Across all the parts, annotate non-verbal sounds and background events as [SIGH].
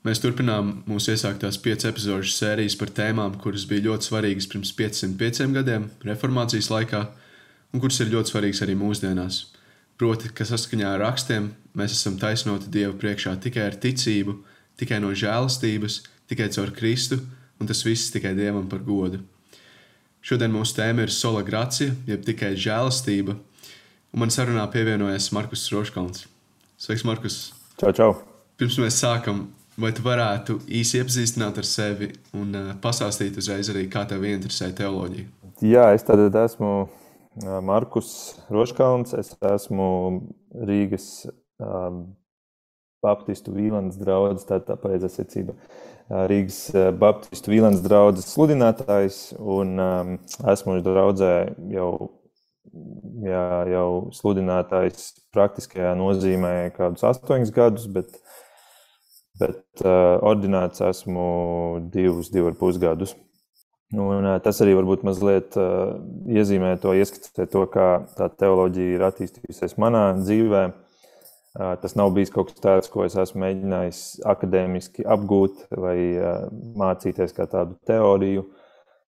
Mēs turpinām mūsu iesāktās piecas epizodes sērijas par tēmām, kuras bija ļoti svarīgas pirms 505 gadiem, reformācijas laikā, un kuras ir ļoti svarīgas arī mūsdienās. Proti, ka saskaņā ar rakstiem mēs esam taisnoti Dieva priekšā tikai ar ticību, tikai no žēlastības, tikai caur Kristu, un tas viss tikai Dievam par godu. Šodien mūsu tēma ir sola gracija, jeb tikai žēlastība, un man sarunā pievienojas Markus Roškalns. Sveiks, Markus! Čau, čau! Pirms mēs sākam Vai tu varētu īsi iepazīstināt ar sevi un uh, pastāstīt uzreiz arī, kā tev interesē teoloģija? Jā, es tad esmu Markus Roškalns. Es esmu Rīgas um, Baptistu Vīlāns draugs, tā tā pareizā secība. Rīgas Baptistu Vīlāns draugs sludinātājs un um, esmu draudzē jau, jā, jau sludinātājs praktiskajā nozīmē kādus astoņus gadus, bet bet uh, ordināts esmu divus, divus ar pus gadus. Un, uh, tas arī varbūt mazliet uh, iezīmē to, ieskicē to, kā tā teoloģija ir attīstījusies manā dzīvē. Uh, tas nav bijis kaut kas tāds, ko es esmu mēģinājis akadēmiski apgūt vai uh, mācīties kā tādu teoriju,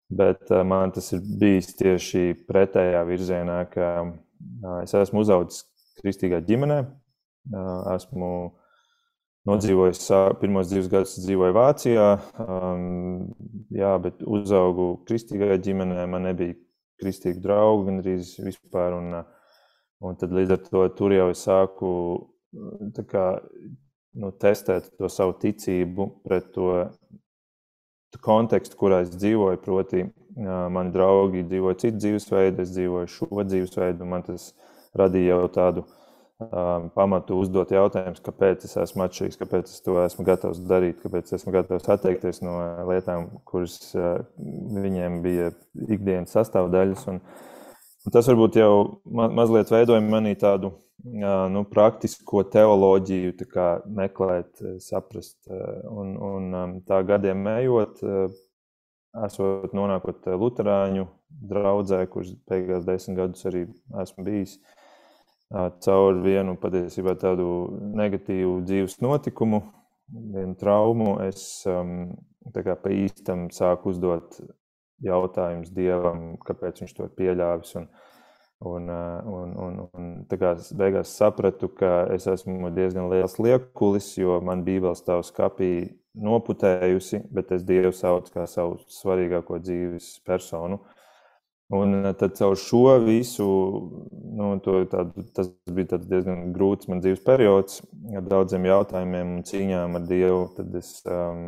bet uh, man tas ir bijis tieši pretējā virzienā, ka uh, es esmu uzaugusi kristīgā ģimenē, uh, esmu Nodzīvojis pirmos divus gadus, dzīvoju Vācijā, um, jā, bet uzaugu kristīgajā ģimenē. Man nebija kristīgu draugu gandrīz vispār. Un, un tad līdz ar to tur jau es sāku kā, nu, testēt to savu ticību pret to kontekstu, kurā es dzīvoju. Proti, mani draugi dzīvoja citu dzīvesveidu, es dzīvoju šo dzīvesveidu. Man tas radīja jau tādu Um, pamatu uzdot jautājumus, kāpēc es esmu atšķirīgs, kāpēc es to esmu gatavs darīt, kāpēc esmu gatavs atteikties no lietām, kuras uh, viņiem bija ikdienas sastāvdaļas. Un, un tas varbūt jau ma mazliet veidoja manī tādu uh, nu, praktisko teoloģiju, kā meklēt, uh, saprast. Un, un um, tā gadiem ejot, esot nonākot Lutāņu draudzē, kurš beigās desmit gadus arī esmu bijis caur vienu patiesībā tādu negatīvu dzīves notikumu, vienu traumu, es um, pa īstam sāku uzdot jautājumus Dievam, kāpēc viņš to ir pieļāvis. Un, un, un, un, un kā beigās sapratu, ka es esmu diezgan liels liekulis, jo man Bībeles stāv skapī noputējusi, bet es Dievu saucu kā savu svarīgāko dzīves personu. Uh, Un eh, tad caur šo visu, nu, tādu, tas bija diezgan grūts man dzīves periods, ar daudziem jautājumiem un cīņām ar Dievu. Tad es um,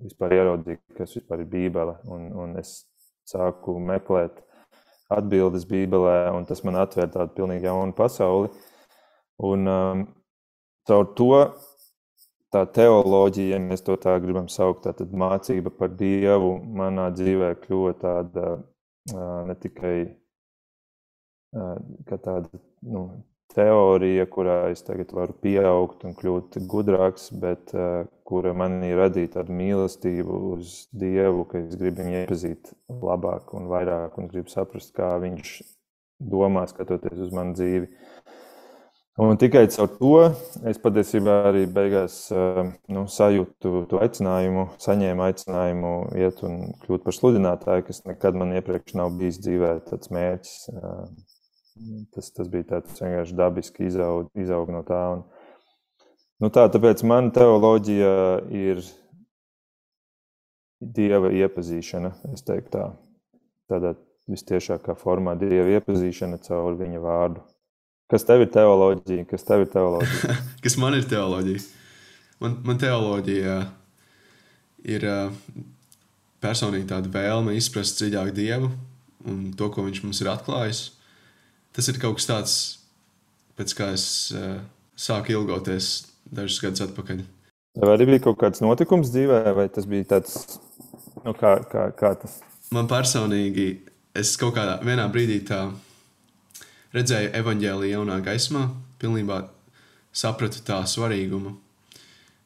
vispār ieraudzīju, kas vispār ir Bībele. Un, un es sāku meklēt atbildes Bībelē, un tas man atvēra tādu pilnīgi jaunu pasauli. Un um, caur to tā teoloģija, ja mēs to tā gribam saukt, tad mācība par Dievu manā dzīvē kļuva tāda ne tikai tāda nu, teorija, kurā es tagad varu pieaugt un kļūt gudrāks, bet kura manī radīja tādu mīlestību uz Dievu, ka es gribu viņu iepazīt labāk un vairāk un gribu saprast, kā viņš domā, skatoties uz manu dzīvi. Un tikai caur to es patiesībā arī beigās eh, nu, sajūtu to aicinājumu, saņēmu aicinājumu iet un kļūt par sludinātāju, kas nekad man iepriekš nav bijis dzīvē tāds mērķis. Eh, tas, tas bija tāds vienkārši dabiski izaug, izaug no tā. Un, nu tā, tāpēc man teoloģija ir dieva iepazīšana, es teiktu tā. Tādā vistiešākā formā dieva iepazīšana caur viņa vārdu. Kas tev ir teoloģija? Kas tev ir teoloģija? [LAUGHS] Kas man ir teoloģija? Man, man teoloģija ir personīgi tāda vēlme izprast dziļāk Dievu un to, ko Viņš mums ir atklājis. Tas ir kaut kas tāds, pēc kā es sāku ilgoties dažus gadus atpakaļ. Vai arī bija kaut kāds notikums dzīvē, vai tas bija tāds, nu, kā, kā, kā tas? Man personīgi, es kaut kādā brīdī tā redzēju evaņģēlīju jaunā gaismā, pilnībā sapratu tā svarīgumu.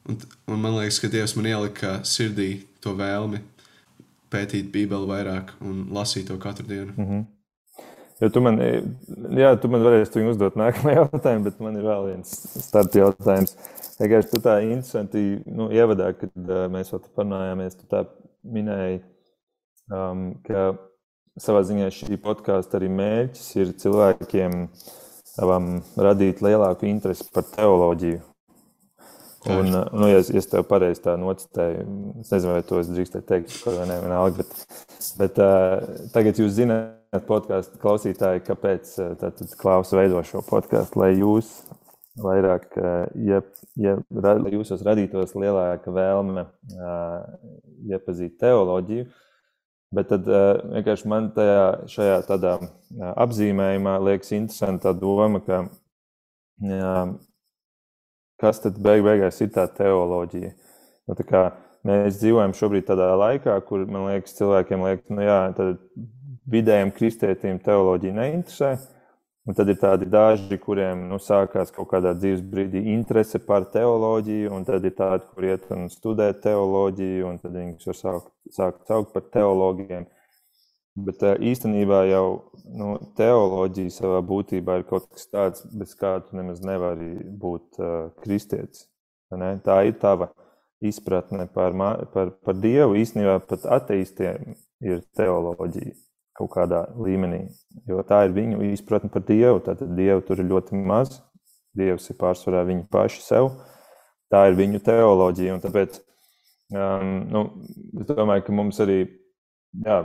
Un, un man liekas, ka Dievs man ielika sirdī to vēlmi pētīt Bībeli vairāk un lasīt to katru dienu. Mm -hmm. Ja tu man, jā, tu man varēsi uzdot nākamā [LAUGHS] jautājumu, bet man ir vēl viens starta jautājums. vienkārši tu tā interesanti nu, ievadā, kad uh, mēs vēl parunājāmies, tu tā minēji, um, ka savā ziņā šī podkāsta arī mērķis ir cilvēkiem um, radīt lielāku interesi par teoloģiju. Un, nu, ja, es, es tev pareizi tā nocitēju, es nezinu, vai to es drīkstēju teikt, vai ne, vienalga, bet, bet uh, tagad jūs zināt, podkāstu klausītāji, kāpēc tātad Klaus veido šo podkāstu, lai jūs vairāk, ja, ja lai jūsos radītos lielāka vēlme uh, iepazīt teoloģiju, bet tad uh, vienkārši man tajā, šajā tādā apzīmējumā liekas interesanta doma, ka uh, kas tad beig beigās ir tā teoloģija. Nu, tā kā mēs dzīvojam šobrīd tādā laikā, kur man liekas, cilvēkiem liekas, nu jā, tad vidējiem kristietim teoloģija neinteresē. Un tad ir tādi daži, kuriem nu, sākās kaut kādā dzīves brīdī interese par teoloģiju, un tad ir tādi, kur iet un studē teoloģiju, un tad viņus var sākt, sākt saukt par teologiem. Bet īstenībā jau nu, teoloģija savā būtībā ir kaut kas tāds, bez kā tu nemaz nevari būt uh, kristietis. Ne? Tā ir tava izpratne par, par, par Dievu. Īstenībā pat ateistiem ir teoloģija kaut kādā līmenī, jo tā ir viņu izpratne par Dievu. Tātad Dievu tur ir ļoti maz, Dievs ir pārsvarā viņi paši sev. Tā ir viņu teoloģija, tāpēc um, nu, es domāju, ka mums arī jā,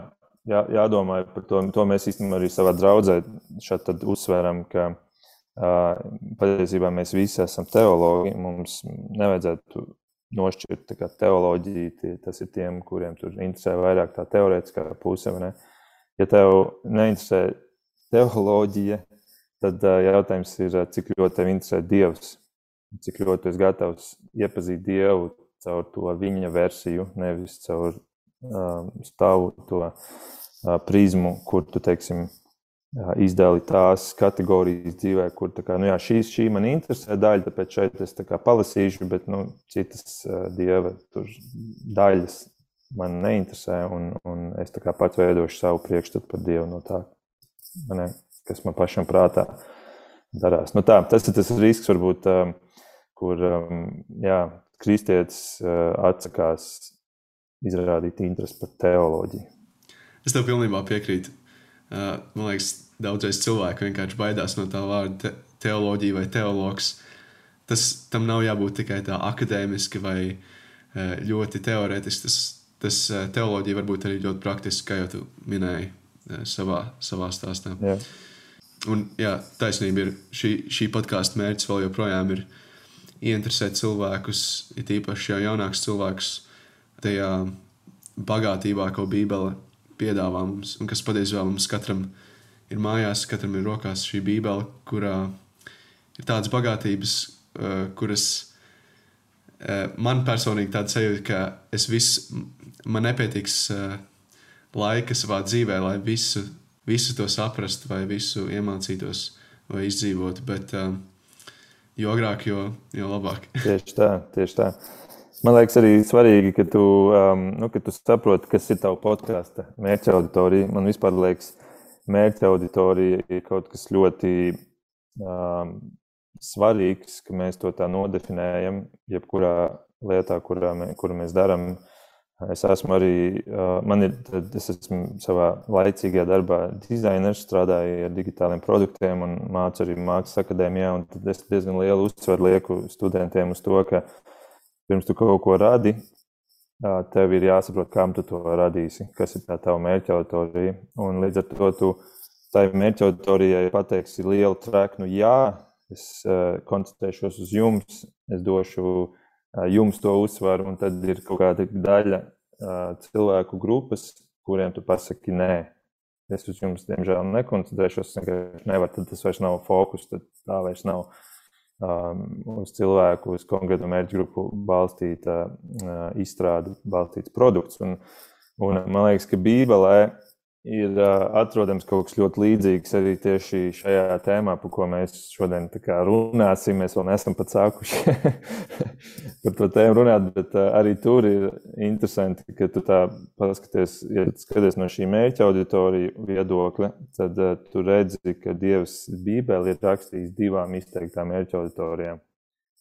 jā, jādomā par to. To mēs īstenībā arī savā draudzē uzsveram, ka uh, patiesībā mēs visi esam teologi. Mums nevajadzētu nošķirt teoloģiju. Tie, tas ir tiem, kuriem tur interesē vairāk tā teorētiskā puse. Ne? Ja tev neinteresē teoloģija, tad uh, jautājums ir, cik ļoti tev interesē Dievs. Cik ļoti esi gatavs iepazīt Dievu caur to viņa versiju, nevis caur um, stāvu to prizmu, kur tu teiksim, izdēli tās kategorijas dzīvē, kur kā, nu jā, šī, šī man interesē daļa, tāpēc šeit es kā, palasīšu, bet nu, citas dieva daļas man neinteresē, un, un es kā, pats veidošu savu priekšstatu par dievu no tā, ne, kas man pašam prātā darās. Nu, tā, tas ir tas risks, varbūt, kur jā, kristietis atsakās izrādīt interesi par teoloģiju. Es tev pilnībā piekrītu. Uh, man liekas, daudzreiz cilvēki vienkārši baidās no tā vārda te teoloģija vai teologs. Tas tam nav jābūt tikai tā akadēmiski vai uh, ļoti teorētiski. Tas, tas uh, teoloģija var būt arī ļoti praktiski, kā jau tu minēji savā, savā stāstā. Jā. Un, jā, taisnība ir šī, šī podkāstu mērķis vēl joprojām ir ieinteresēt cilvēkus, it īpaši jau jaunākus cilvēkus, tajā bagātībā, ko Bībele piedāvā mums, un kas patiesībā mums katram ir mājās, katram ir rokās šī bībele, kurā ir tādas bagātības, uh, kuras man personīgi tāda sajūta, ka es visu, man nepietiks uh, laika savā dzīvē, lai visu, visu to saprastu vai visu iemācītos vai izdzīvotu, bet uh, jo agrāk, jo, jo labāk. [LAUGHS] tieši tā, tieši tā. Man liekas, arī svarīgi, ka tu, um, nu, ka tu saproti, kas ir tavs podkāstu mērķa auditorija. Man vispār liekas, mērķa auditorija ir kaut kas ļoti um, svarīgs, ka mēs to tā nodefinējam. Jebkurā lietā, kurā mē, kuru mēs darām, es esmu arī, man ir, es esmu savā laicīgajā darbā dizainers, strādāju ar digitāliem produktiem un mācu arī mākslas akadēmijā. Tad es diezgan lielu uzsvaru lieku studentiem uz to, ka pirms tu kaut ko radi, tev ir jāsaprot, kam tu to radīsi, kas ir tā tava mērķa auditorija. Un līdz ar to tu tai mērķa auditorijai pateiksi lielu treknu, jā, es koncentrēšos uz jums, es došu jums to uzsvaru, un tad ir kaut kāda daļa cilvēku grupas, kuriem tu pasaki nē. Es uz jums, diemžēl, nekoncentrēšos, vienkārši nevaru, tad tas vairs nav fokus, tad tā vairs nav um, uz cilvēku, uz konkrētu mērķu grupu balstīta uh, izstrāde, balstīts produkts. Un, un man liekas, ka Bībelē ir atrodams kaut kas ļoti līdzīgs arī tieši šajā tēmā, par ko mēs šodien runāsim. Mēs vēl neesam pat sākuši [LAUGHS] par to tēmu runāt, bet arī tur ir interesanti, ka tu tā paskaties, ja skaties no šī mērķa auditorija viedokļa, tad tu redzi, ka Dievs Bībeli ir rakstījis divām izteiktām mērķa auditorijām.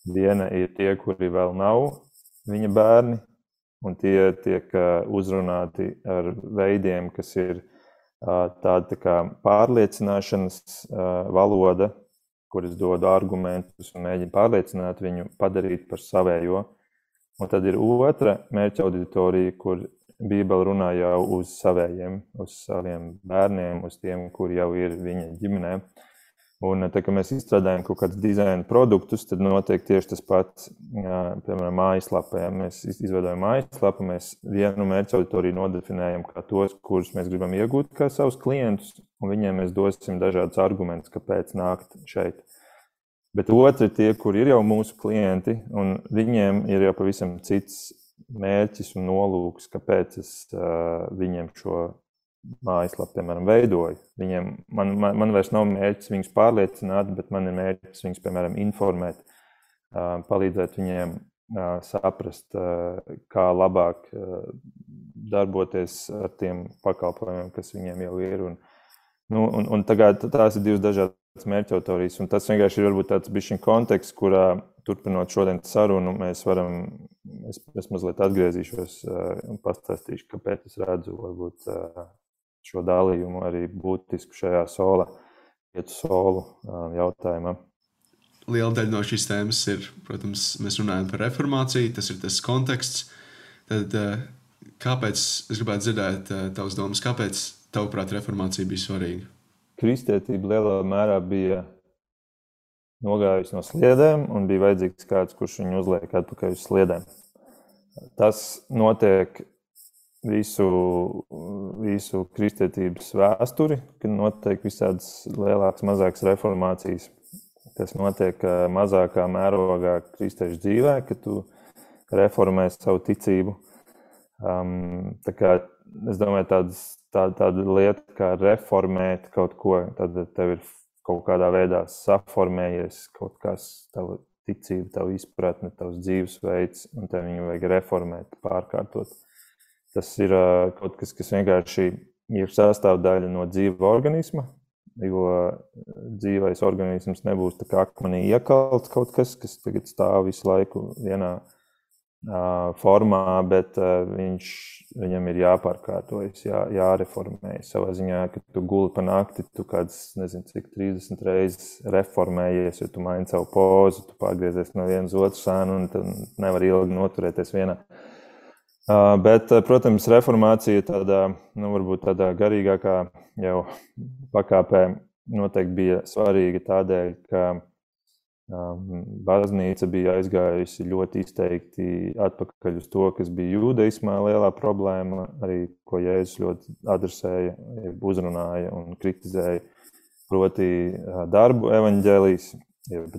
Viena ir tie, kuri vēl nav viņa bērni, un tie tiek uzrunāti ar veidiem, kas ir tāda tā kā pārliecināšanas valoda, kuras dod argumentus un mēģina pārliecināt viņu padarīt par savējo. Un tad ir otra mērķa auditorija, kur Bībele runā jau uz savējiem, uz saviem bērniem, uz tiem, kuri jau ir viņa ģimenē. Un, tā, kad mēs izstrādājam kaut kādus dizaina produktus, tad notiek tieši tas pats, piemēram, mājaslapā. Ja mēs izveidojam mājaslapu, mēs vienu mērķu auditoriju nodefinējam kā tos, kurus mēs gribam iegūt kā savus klientus, un viņiem mēs dosim dažādus argumentus, kāpēc nākt šeit. Bet otri tie, kur ir jau mūsu klienti, un viņiem ir jau pavisam cits mērķis un nolūks, kāpēc es uh, viņiem šo mājaslapu, piemēram, veidoju. Viņiem, man, man, man vairs nav mērķis viņus pārliecināt, bet man ir mērķis viņus, piemēram, informēt, uh, palīdzēt viņiem uh, saprast, uh, kā labāk darboties ar tiem pakalpojumiem, kas viņiem jau ir. Un, nu, un, un tagad tās ir divas dažādas mērķa autorijas, un tas vienkārši ir varbūt tāds bišķiņ konteksts, kurā turpinot šodienas sarunu, mēs varam, es, es mazliet atgriezīšos un pastāstīšu, kāpēc es redzu varbūt šo dalījumu arī būtisku šajā sola, piecu solu jautājumā. Liela daļa no šīs tēmas ir, protams, mēs runājam par reformāciju, tas ir tas konteksts. Tad, kāpēc, es gribētu dzirdēt tavas domas, kāpēc, tavuprāt, reformācija bija svarīga? Kristietība lielā mērā bija nogājusi no sliedēm, un bija vajadzīgs kāds, kurš viņu uzliek atpakaļ uz sliedēm. Tas notiek visu, visu kristietības vēsturi, kad notiek visādas lielākas, mazākas reformācijas. Tas notiek mazākā mērogā kristiešu dzīvē, kad tu reformē savu ticību. Um, tā kā, es domāju, tādas, tā, tāda lieta kā reformēt kaut ko, tad tev ir kaut kādā veidā saformējies kaut kas, tava ticība, tava izpratne, tavs dzīvesveids, un tev viņu vajag reformēt, pārkārtot. Tas ir kaut kas, kas vienkārši ir sastāvdaļa no dzīva organisma, jo dzīvais organisms nebūs tā kā akmenī iekalts kaut kas, kas tagad stāv visu laiku vienā formā, bet viņš, viņam ir jāpārkārtojas, jā, jāreformējas. Savā ziņā, kad tu guli pa nakti, tu kāds, nezinu, cik 30 reizes reformējies, jo tu maini savu pozu, tu pārgriezies no vienas otras sēnu un tu nevar ilgi noturēties vienā. Uh, Bet, protams, reformācija tādā, nu, varbūt tādā garīgākā jau pakāpē noteikti bija svarīga tādēļ, ka um, baznīca bija aizgājusi ļoti izteikti atpakaļ uz to, kas bija jūdaismā lielā problēma, arī ko Jēzus ļoti adresēja, uzrunāja un kritizēja, proti darbu evaņģēlijas,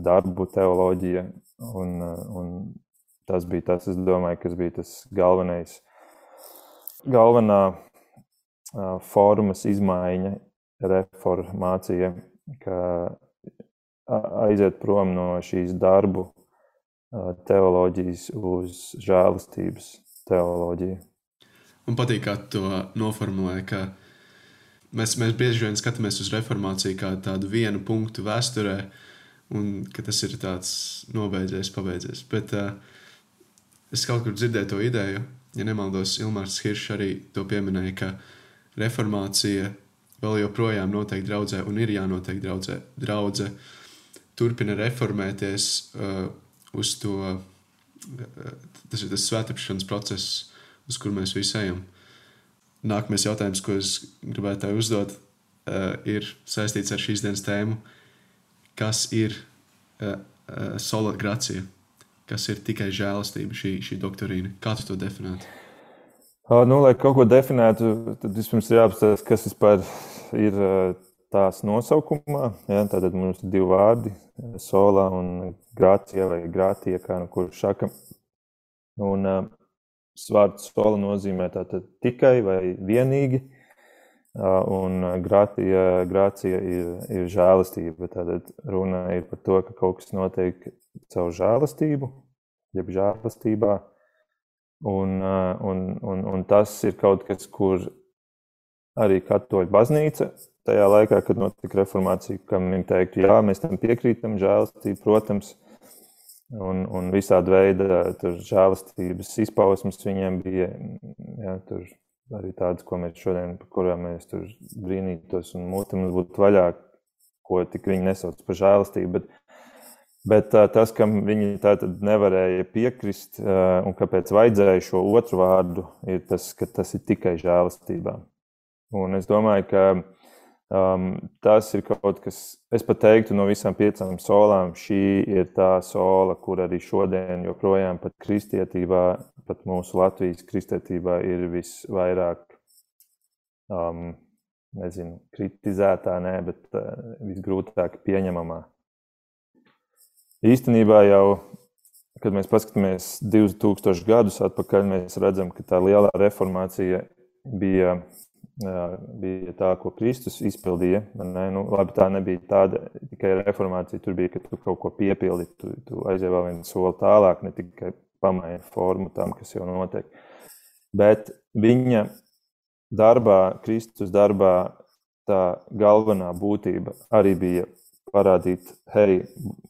darbu teoloģija un, un tas bija tas, domāju, kas bija tas galvenais, galvenā uh, formas izmaiņa, reformācija, ka aiziet prom no šīs darbu uh, teoloģijas uz žēlastības teoloģiju. Man patīk, kā to noformulēji, ka mēs, mēs bieži vien skatāmies uz reformāciju kā tādu vienu punktu vēsturē, un ka tas ir tāds nobeidzies, pabeidzies. Bet uh, Es kaut kur dzirdēju to ideju, ja nemaldos, Ilmārs Hiršs arī to pieminēja, ka reformācija vēl joprojām notiek draudzē un ir jānotiek draudzē. Draudze turpina reformēties uh, uz to, uh, tas ir tas svētāpšanas process, uz kur mēs visi ejam. Nākamais jautājums, ko es gribētu tev uzdot, uh, ir saistīts ar šīs dienas tēmu. Kas ir uh, uh, sola gracija? Kas ir tikai žēlastība, šī, šī doktorīna? Kā tu to definētu? Nu, lai kaut ko definētu, tad vispirms ir jāapstāsta, kas vispār ir tās nosaukumā. Ja? Tātad mums ir divi vārdi - solā un grācija vai grācija, kā nu kurš saka. Un vārds sola nozīmē tātad tikai vai vienīgi. Un grācija, grācija ir, ir žēlastība. Tātad runa ir par to, ka kaut kas notiek caur žēlastību, jeb žēlastībā. Un, un, un, un tas ir kaut kas, kur arī katoļu baznīca tajā laikā, kad notika reformācija, kam viņi teiktu, jā, mēs tam piekrītam, žēlastība, protams, un, un visādi veida žēlastības izpausmes viņiem bija. Jā, tur arī tādas, ko mēs šodien, par kurām mēs tur brīnītos, un mūte mums būtu vaļā, ko tik viņi nesauc par žēlastību. Bet, bet tas, kam viņi tā tad nevarēja piekrist, un kāpēc vajadzēja šo otru vārdu, ir tas, ka tas ir tikai žēlastībā. Un es domāju, ka Um, tas ir kaut kas, es pat teiktu, no visām piecām solām, šī ir tā sola, kur arī šodien, joprojām pat kristietībā, pat mūsu Latvijas kristietībā ir visvairāk, um, nezinu, kritizētā, nē, bet uh, visgrūtāk pieņemamā. Īstenībā jau, kad mēs paskatāmies 2000 gadus atpakaļ, mēs redzam, ka tā lielā reformācija bija bija tā, ko Kristus izpildīja. Ne? Nu, labi, tā nebija tāda tikai reformācija, tur bija, ka tu kaut ko piepildi, tu, tu aizjāji vēl vienu soli tālāk, ne tikai pamaini formu tam, kas jau notiek. Bet viņa darbā, Kristus darbā, tā galvenā būtība arī bija parādīt, hei,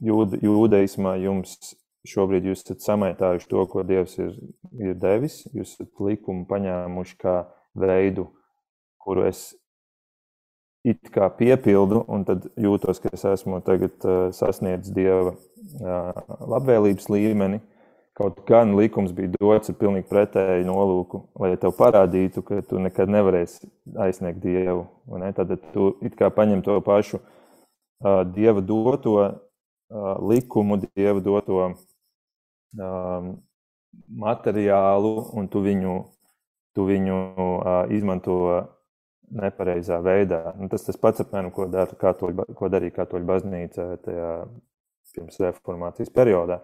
jūda, jūdeismā jums šobrīd jūs esat samaitājuši to, ko Dievs ir, ir devis, jūs esat likumu paņēmuši kā veidu, kuru es it kā piepildu, un tad jūtos, ka es esmu tagad uh, sasniedzis dieva uh, labvēlības līmeni. Kaut gan likums bija dots ar pilnīgi pretēju nolūku, lai tev parādītu, ka tu nekad nevarēsi aizsniegt dievu. Ne? Tad tu it kā paņem to pašu uh, dieva doto uh, likumu, dieva doto um, materiālu, un tu viņu, tu viņu uh, izmanto nepareizā veidā. Nu, tas tas pats, apmēram, ko, dar, katoļu, ko darīja katoļu baznīca tajā pirms reformācijas periodā.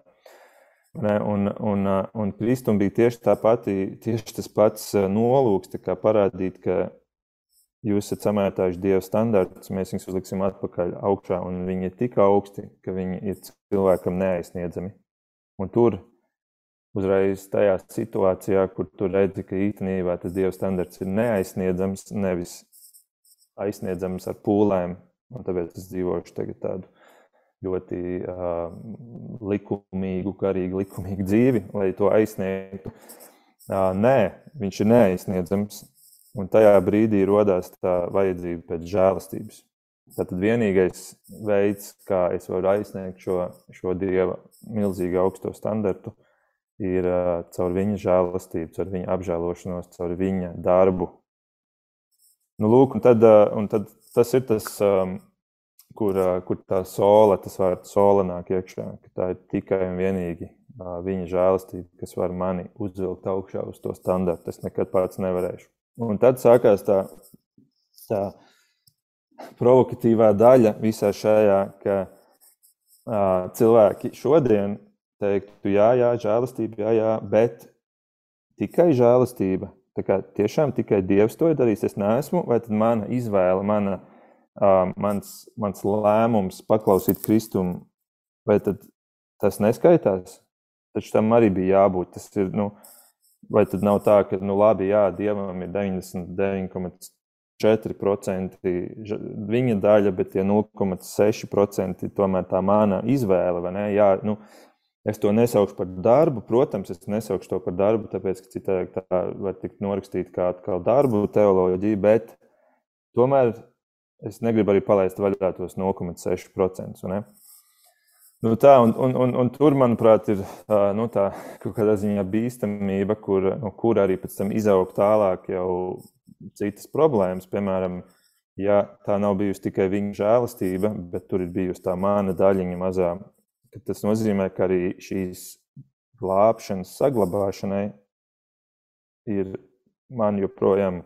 Ne, un, un, un Kristum bija tieši, pati, tieši tas pats nolūks parādīt, ka jūs esat samērtājuši Dieva standartus, mēs viņus uzliksim atpakaļ augšā, un viņi ir tik augsti, ka viņi ir cilvēkam neaizsniedzami. Un tur uzreiz tajā situācijā, kur tu redzi, ka īstenībā tas Dieva standarts ir neaizsniedzams, nevis aizsniedzams ar pūlēm. Un tāpēc es dzīvošu tagad tādu ļoti uh, likumīgu, karīgu, likumīgu dzīvi, lai to aizsniegtu. Uh, nē, viņš ir neaizsniedzams. Un tajā brīdī radās tā vajadzība pēc žēlastības. Tātad vienīgais veids, kā es varu aizsniegt šo, šo dieva milzīgu augsto standartu, ir caur viņa žēlastību, caur viņa apžēlošanos, caur viņa darbu. Nu, lūk, un tad, un tad tas ir tas, kur, kur tā sola, tas vārds sola nāk iekšā, ka tā ir tikai un vienīgi viņa žēlastība, kas var mani uzvilkt augšā uz to standartu. Es nekad pats nevarēšu. Un tad sākās tā, tā provokatīvā daļa visā šajā, ka uh, cilvēki šodien teiktu, jā, jā, žēlastība, jā, jā, bet tikai žēlastība. Tā kā tiešām tikai Dievs to ir darījis, es neesmu, vai tad mana izvēle, mana, uh, mans, mans lēmums paklausīt Kristumu, vai tad tas neskaitās? Taču tam arī bija jābūt. Tas ir, nu, vai tad nav tā, ka, nu, labi, jā, Dievam ir 99,5 4% viņa daļa, bet tie 0,6% tomēr tā mana izvēle. Jā, nu, Es to nesaukšu par darbu. Protams, es nesaukšu to par darbu, tāpēc, ka citādi tā var tikt norakstīta kā atkal darbu teoloģija, bet tomēr es negribu arī palaist vaļā tos 0,6%. Nu tā, un, un, un, un tur, manuprāt, ir nu, tā kaut kādā ziņā bīstamība, kur, no kur arī pēc tam izaug tālāk jau citas problēmas. Piemēram, ja tā nav bijusi tikai viņa žēlastība, bet tur ir bijusi tā mana daļiņa mazā Tas nozīmē, ka arī šīs glābšanas saglabāšanai ir man joprojām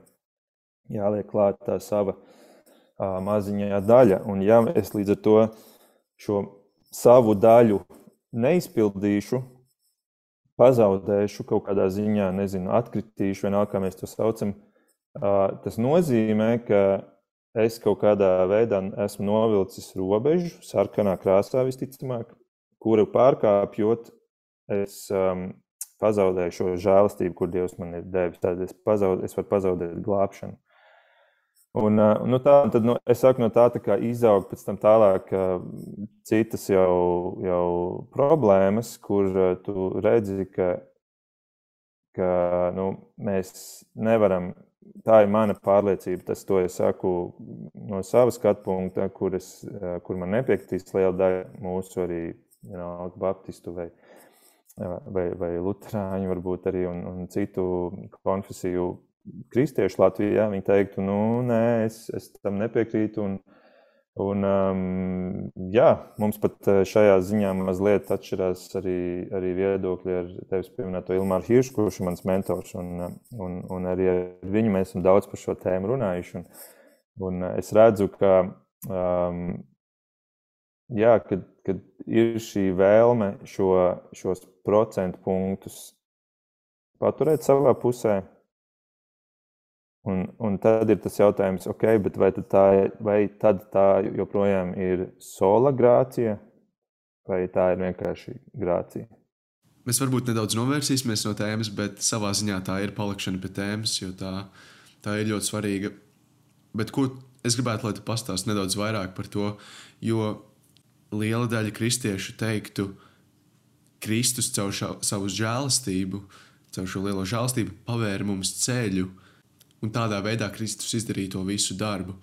jāliek klāt tā sava uh, maziņā daļa. Un ja es līdz ar to šo savu daļu neizpildīšu, pazaudēšu kaut kādā ziņā, nezinu, atkritīšu, vienalga, kā mēs to saucam, tas nozīmē, ka es kaut kādā veidā esmu novilcis robežu, sarkanā krāsā visticamāk, kuru pārkāpjot, es um, pazaudēju šo žēlastību, kur Dievs man ir devis. Tad es, pazaud, es varu pazaudēt glābšanu. Un, nu, tā, tad, nu, es saku, no tā, tā izaug pēc tam tālāk citas jau, jau problēmas, kur tu redzi, ka, ka nu, mēs nevaram. Tā ir mana pārliecība. Tas, es saku no savas skatu punkta, kur, es, kur man nepiekritīs liela daļa mūsu arī you know, baptistu vai, vai, vai luterāņu, varbūt arī un, un citu konfesiju kristieši Latvijā, viņi teiktu, nu, nē, es, es tam nepiekrītu. Un, un, um, jā, mums pat uh, šajā ziņā mazliet atšķirās arī, arī viedokļi ar tevis pieminēto Ilmāru Hiršu, kurš ir mans mentors. Un, un, un arī ar viņu mēs esam daudz par šo tēmu runājuši. Un, un es redzu, ka, um, jā, kad, kad ir šī vēlme šo, šos procentu punktus paturēt savā pusē, Un, un tad ir tas jautājums, okay, vai, tā, vai tad tā joprojām ir sola grācija, vai tā ir vienkārši grācija? Mēs varbūt nedaudz novērsīsimies no tēmas, bet savā ziņā tā ir palikšana pie tēmas, jo tā, tā ir ļoti svarīga. Bet ko es gribētu, lai tu pastāstītu nedaudz vairāk par to, jo liela daļa kristiešu teiktu, Kristus caur šo, savu žēlastību, caur šo lielo žēlastību, pavēra mums ceļu un tādā veidā Kristus izdarīja to visu darbu.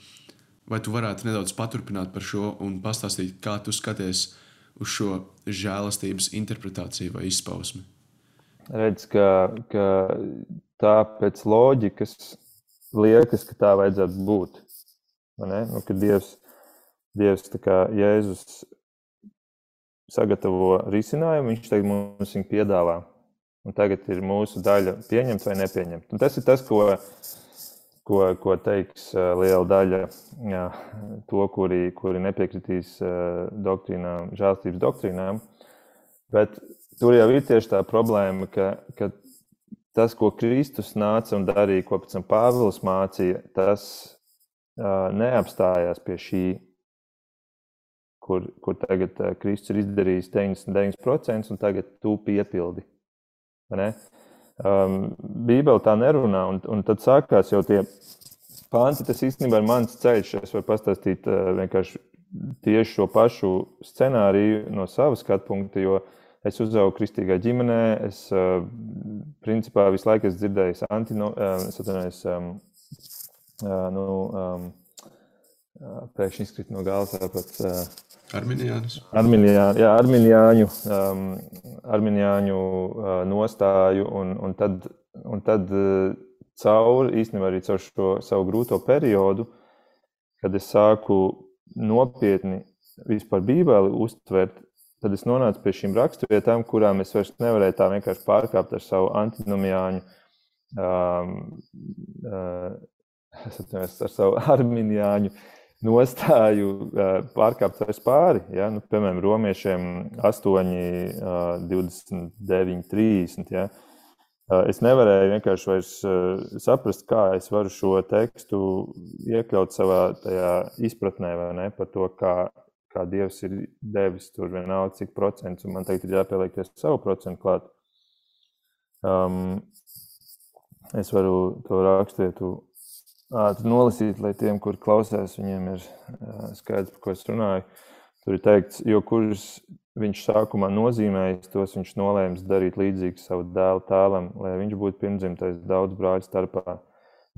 Vai tu varētu nedaudz paturpināt par šo un pastāstīt, kā tu skaties uz šo žēlastības interpretāciju vai izpausmi? Redz, ka, ka tā pēc loģikas liekas, ka tā vajadzētu būt. Nu, kad Dievs, Dievs kā Jēzus sagatavo risinājumu, viņš tagad mums viņu piedāvā. Un tagad ir mūsu daļa pieņemt vai nepieņemt. Un tas ir tas, ko ko, ko teiks liela daļa jā, to, kuri, kuri nepiekritīs doktrīnām, žēlstības doktrīnām. Bet tur jau ir tieši tā problēma, ka, ka tas, ko Kristus nāca un darīja, ko pēc tam Pāvils mācīja, tas uh, neapstājās pie šī, kur, kur tagad uh, Kristus ir izdarījis 99%, un tagad tu piepildi. Ne? Um, Bībele tā nerunā, un, un tad sākās jau tie panti. Tas īstenībā ir mans ceļš. Es varu pastāstīt uh, vienkārši tieši šo pašu scenāriju no savas skatu punkta, jo es uzaugu kristīgā ģimenē. Es uh, principā visu laiku esmu dzirdējis antino, uh, es atvainojos, um, uh, nu, um, pēkšņi izkrīt no galvas tāpat. Uh, Arminiāņus. Arminiā, jā, arminiāņu, um, arminiāņu uh, nostāju, un, un tad, un tad uh, cauri īstenībā arī caur šo savu grūto periodu, kad es sāku nopietni vispār Bībeli uztvert, tad es nonācu pie šīm raksturvietām, kurām es vairs nevarēju tā vienkārši pārkāpt ar savu antinomiāņu, um, uh, [LAUGHS] ar savu arminiāņu nostāju pārkāpt vairs pāri. Ja? Nu, piemēram, romiešiem 8, 29, 30. Ja? Es nevarēju vienkārši vairs saprast, kā es varu šo tekstu iekļaut savā izpratnē par to, kā, kā Dievs ir devis tur vienalga, cik procents, un man tagad ir jāpieliekties savu procentu klāt. Um, es varu to rakstītu ātri nolasīt, lai tiem, kur klausās, viņiem ir skaidrs, par ko es runāju. Tur ir teikts, jo kurus viņš sākumā nozīmējis, tos viņš nolēms darīt līdzīgi savu dēlu tēlam, lai viņš būtu pirmdzimtais daudz brāļu starpā.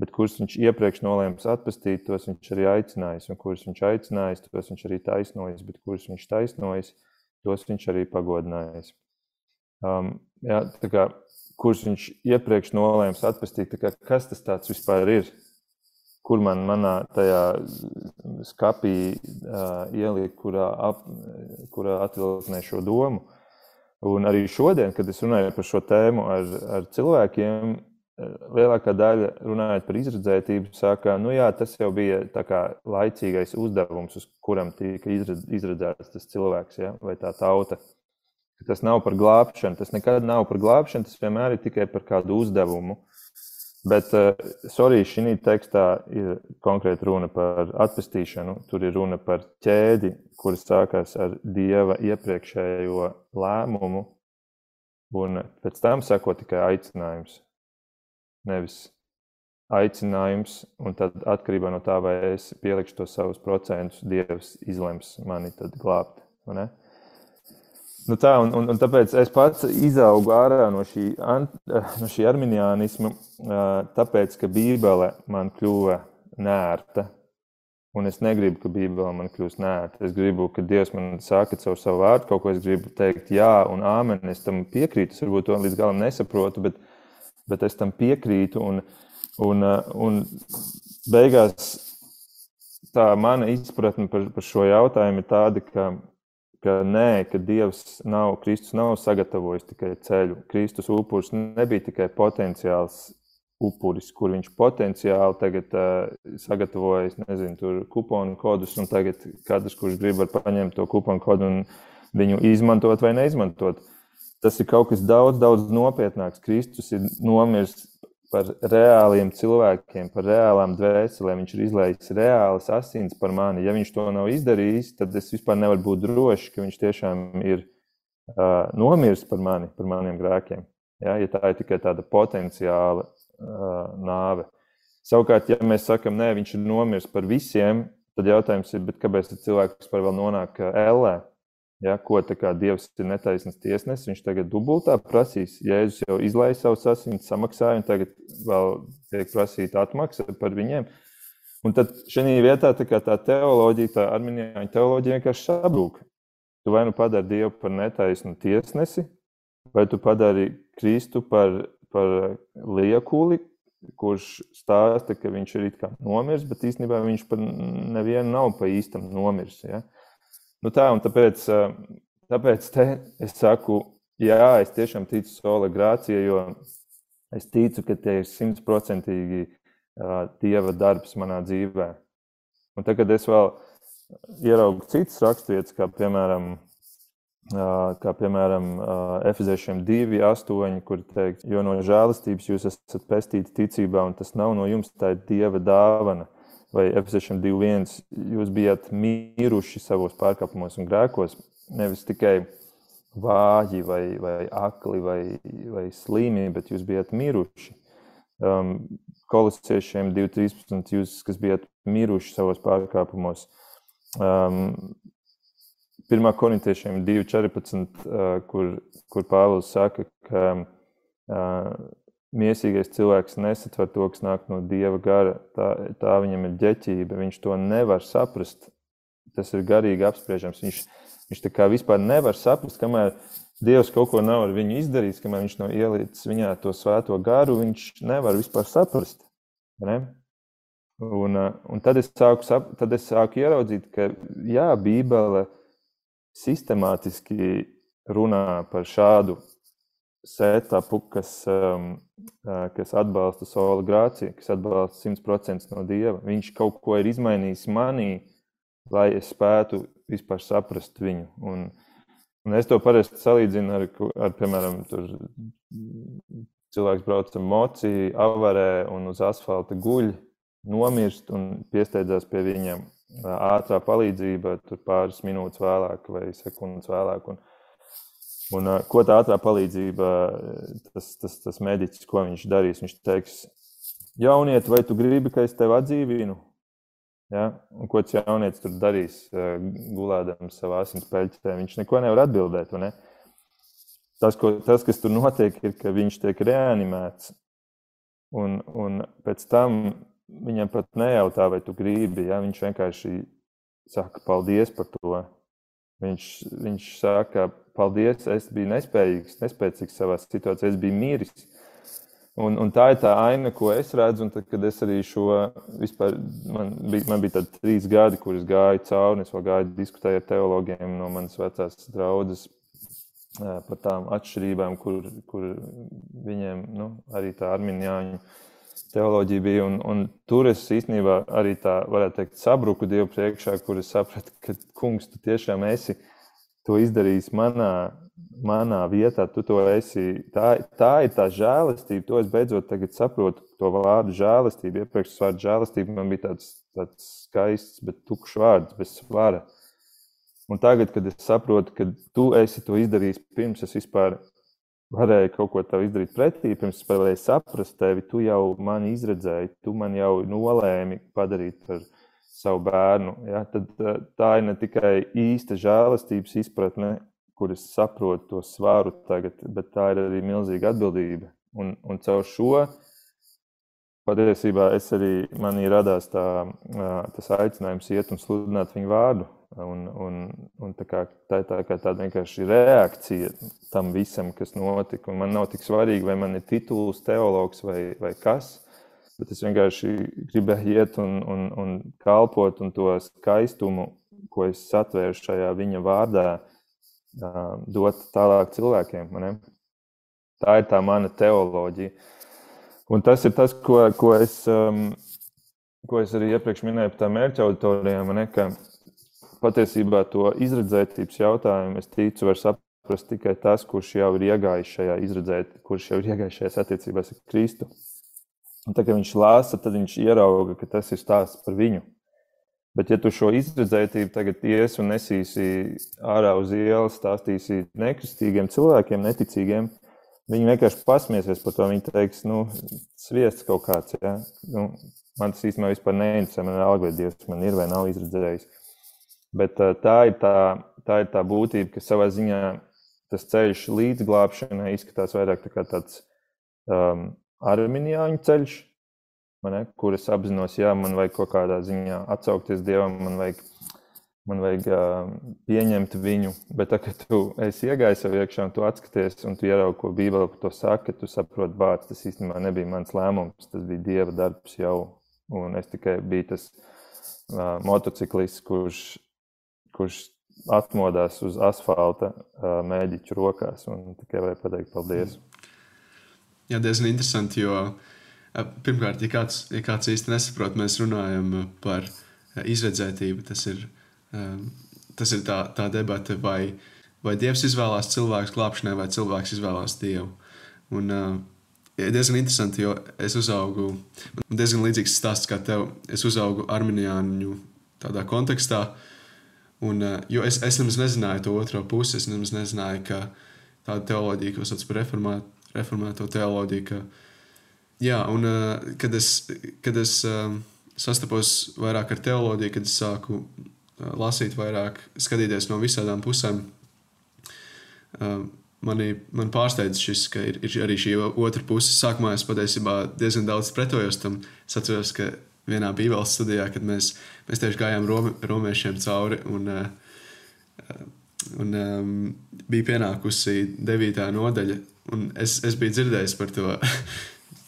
Bet kurus viņš iepriekš nolēms atpestīt, tos viņš arī aicinājis, un kurus viņš aicinājis, tos viņš arī taisnojis, bet kurus viņš taisnojis, tos viņš arī pagodinājis. Um, jā, kā, kurus viņš iepriekš nolēms atpestīt, kā, kas tas vispār ir? Kur man manā tajā skapī uh, ielikt, kurā, ap, kurā atvilknē šo domu. Un arī šodien, kad es runāju par šo tēmu ar, ar cilvēkiem, lielākā daļa runājot par izredzētību, saka, nu jā, tas jau bija kā laicīgais uzdevums, uz kuram tika izredzēts tas cilvēks ja, vai tā tauta. Tas nav par glābšanu, tas nekad nav par glābšanu, tas vienmēr ir tikai par kādu uzdevumu. Bet, uh, sorry, šī tekstā ir konkrēti runa par atpestīšanu. Tur ir runa par ķēdi, kuras sākās ar dieva iepriekšējo lēmumu, un pēc tam seko tikai aicinājums. Nevis aicinājums, un tad atkarībā no tā, vai es pielikšu tos savus procentus, Dievs izlems mani glābt. Nu tā, un, un, un tāpēc es pats izaugu ārā no šī, no šī arminianisma, tāpēc, ka Bībele man kļuva nērta. Un es negribu, ka Bībele man kļūst nērta. Es gribu, ka Dievs man saka caur savu vārdu kaut ko. Es gribu teikt, jā, un āmen. Es tam piekrītu. Es varbūt to līdz galam nesaprotu, bet, bet es tam piekrītu. Un, un, un beigās tā mana izpratne par, par šo jautājumu ir tāda, ka ka nē, ka Dievs nav, Kristus nav sagatavojis tikai ceļu. Kristus upuris nebija tikai potenciāls upuris, kur viņš potenciāli tagad uh, sagatavojas, nezinu, tur kuponu kodus, un tagad katrs, kurš grib, var paņemt to kuponu kodu un viņu izmantot vai neizmantot. Tas ir kaut kas daudz, daudz nopietnāks. Kristus ir nomiris par reāliem cilvēkiem, par reālām dvēselēm. Viņš ir izlaists reālas asins par mani. Ja viņš to nav izdarījis, tad es vispār nevaru būt drošs, ka viņš tiešām ir uh, nomiris par mani, par maniem grēkiem. Ja, ja tā ir tikai tāda potenciāla uh, nāve. Savukārt, ja mēs sakām, nē, viņš ir nomiris par visiem, tad jautājums ir, kāpēc cilvēks vispār vēl nonāk ellē? Ja, ko Dievs ir netaisnīgs tiesnesis, viņš tagad dubultā prasīs. Jēzus jau izlaiž savus asins, samaksāja, un tagad vēl tiek prasīta atmaksa par viņiem. Un tad šajā vietā tā, tā teoloģija, tā arminiāņu teoloģija vienkārši sabrūk. Tu vai nu padari Dievu par netaisnu tiesnesi, vai tu padari Kristu par, par liekuli, kurš stāsta, ka viņš ir nomiris, bet īstenībā viņš par nevienu nav pa īstam nomiris. Ja? Nu tā, un tāpēc, tāpēc es saku, jā, es tiešām ticu sola grācijai, jo es ticu, ka tie ir simtprocentīgi Dieva darbs manā dzīvē. Un tagad es vēl ieraugu citas raksturvietas, kā piemēram, kā piemēram Efeziešiem 2, 8, kur teikt, jo no žēlastības jūs esat pestīti ticībā, un tas nav no jums, tā ir Dieva dāvana vai Efeziešiem 2.1. Jūs bijat miruši savos pārkāpumos un grēkos, nevis tikai vāji vai, vai akli vai, vai slīmi, bet jūs bijat miruši. Um, Kolosiešiem 2.13. Jūs, kas bijat miruši savos pārkāpumos. Um, 1. korintiešiem 2.14, uh, kur, kur Pāvils saka, ka uh, Miesīgais cilvēks nesatver to, kas nāk no dieva gara. Tā, tā viņam ir ģeķība. Viņš to nevar saprast. Tas ir garīgi apspriežams. Viņš, viņš tā kā vispār nevar saprast, kamēr Dievs kaut ko nav ar viņu izdarījis, kamēr viņš nav ielicis viņā to svēto garu, viņš nevar vispār saprast. Ne? Un, un tad, es sāku, tad es sāku ieraudzīt, ka jā, Bībele sistemātiski runā par šādu setupu, kas, um, kas atbalsta sola grāciju, kas atbalsta 100% no dieva. Viņš kaut ko ir izmainījis manī, lai es spētu vispār saprast viņu. Un, un es to parasti salīdzinu ar, ar piemēram, tur, cilvēks brauc ar mociju, avarē un uz asfalta guļ, nomirst un piesteidzās pie viņiem. Ātrā palīdzība, tur pāris minūtes vēlāk vai sekundes vēlāk. Un, Un, uh, ko tā ātrā palīdzība, tas, tas, tas mediķis, ko viņš darīs, viņš teiks, jauniet, vai tu gribi, ka es tevi atdzīvinu? Ja? Un ko tas jaunietis tur darīs, uh, gulēdams savā asins peļķē? Viņš neko nevar atbildēt. Ne? Tas, ko, tas, kas tur notiek, ir, ka viņš tiek reanimēts. Un, un pēc tam viņam pat nejautā, vai tu gribi. Ja? Viņš vienkārši saka paldies par to. Viņš, viņš saka, paldies, es biju nespējīgs, nespēcīgs savā situācijā, es biju miris. Un, un tā ir tā aina, ko es redzu. Tad, kad es arī šo vispār, man bija, man bija tādi trīs gadi, kurus gāju cauri, un es vēl gāju diskutēju ar teologiem no manas vecās draudzes par tām atšķirībām, kur, kur viņiem nu, arī tā arminiāņu teoloģija bija. Un, un tur es īstenībā arī tā, varētu teikt, sabruku Dievu priekšā, kur es sapratu, ka kungs, tu tiešām esi to izdarījis manā, manā vietā, tu to esi. Tā, tā ir tā žēlastība. To es beidzot saprotu, to vārdu žēlastība. Iepriekš vārds žēlastība man bija tāds, tāds skaists, bet tukšs vārds, bez svara. Un tagad, kad es saprotu, ka tu esi to izdarījis pirms es vispār varēju kaut ko tādu izdarīt pretī, pirms es varēju saprast tevi, tu jau mani izredzēji, tu man jau nolēmi padarīt par savu bērnu. Ja? Tad tā ir ne tikai īsta žēlastības izpratne, kuras saprotu to svaru tagad, bet tā ir arī milzīga atbildība. Un, un caur šo patiesībā es arī manī radās tā, tas aicinājums iet un sludināt viņu vārdu. Un, un, un tā, kā, tā ir tā, tāda vienkārši reakcija tam visam, kas notika. Un man nav tik svarīgi, vai man ir tituls, teologs vai, vai kas. Bet es vienkārši gribēju iet un, un, un kalpot un to skaistumu, ko es satvēru šajā viņa vārdā, dot tālāk cilvēkiem. Ne? Tā ir tā mana teoloģija. Un tas ir tas, ko, ko, es, um, ko es arī iepriekš minēju par tām mērķa auditorijām. Ne, ka patiesībā to izredzētības jautājumu es ticu, var saprast tikai tas, kurš jau ir iegājis šajā izredzēt, kurš jau ir iegājis šajās attiecībās ar Kristu. Un tā kā viņš lāsa, tad viņš ierauga, ka tas ir stāsts par viņu. Bet, ja tu šo izredzētību tagad ies un nesīsi ārā uz ielas, stāstīsi nekristīgiem cilvēkiem, neticīgiem, viņi vienkārši pasmiesies par to. Viņi teiks, nu, sviests kaut kāds. Ja? Nu, man tas īstenībā vispār neinteresē. Man ir alga, vai Dievs man ir vai nav izredzējis. Bet tā ir tā, tā ir tā būtība, ka savā ziņā tas ceļš līdz glābšanai izskatās vairāk tā kā tāds um, arminiāņu ceļš ne, kur es apzinos, jā, man vajag kaut kādā ziņā atsaukties Dievam, man vajag, man vajag uh, pieņemt viņu. Bet, tā, kad tu esi iegājis sev iekšā un tu atskaties, un tu ieraugi, ko Bībele par to saka, tu saproti, bāc, tas īstenībā nebija mans lēmums, tas bija Dieva darbs jau. Un es tikai biju tas uh, motociklists, kurš, kurš atmodās uz asfalta uh, mēģiķu rokās un tikai varēja pateikt paldies. Jā, diezgan interesanti, jo Pirmkārt, ja kāds, ja kāds īsti nesaprot, mēs runājam par izredzētību. Tas ir, tas ir tā, tā debata, vai, vai Dievs izvēlās cilvēku glābšanai, vai cilvēks izvēlās Dievu. Un, ja diezgan interesanti, jo es uzaugu, man diezgan līdzīgs stāsts kā tev. Es uzaugu arminiāņu tādā kontekstā, un, jo es, es nemaz nezināju to otro pusi. Es nemaz nezināju, ka tāda teoloģija, ko sauc par reformēto teoloģiju, ka, Jā, un uh, kad es, kad es uh, sastapos vairāk ar teoloģiju, kad es sāku uh, lasīt vairāk, skatīties no visām pusēm, uh, mani, man pārsteidz šis, ka ir, ir arī šī otra puse. Sākumā es patiesībā diezgan daudz pretojos tam. Es atceros, ka vienā bībeles studijā, kad mēs, mēs tieši gājām Rome, romiešiem cauri, un, uh, un um, bija pienākusi devītā nodaļa, un es, es biju dzirdējis par to. [LAUGHS]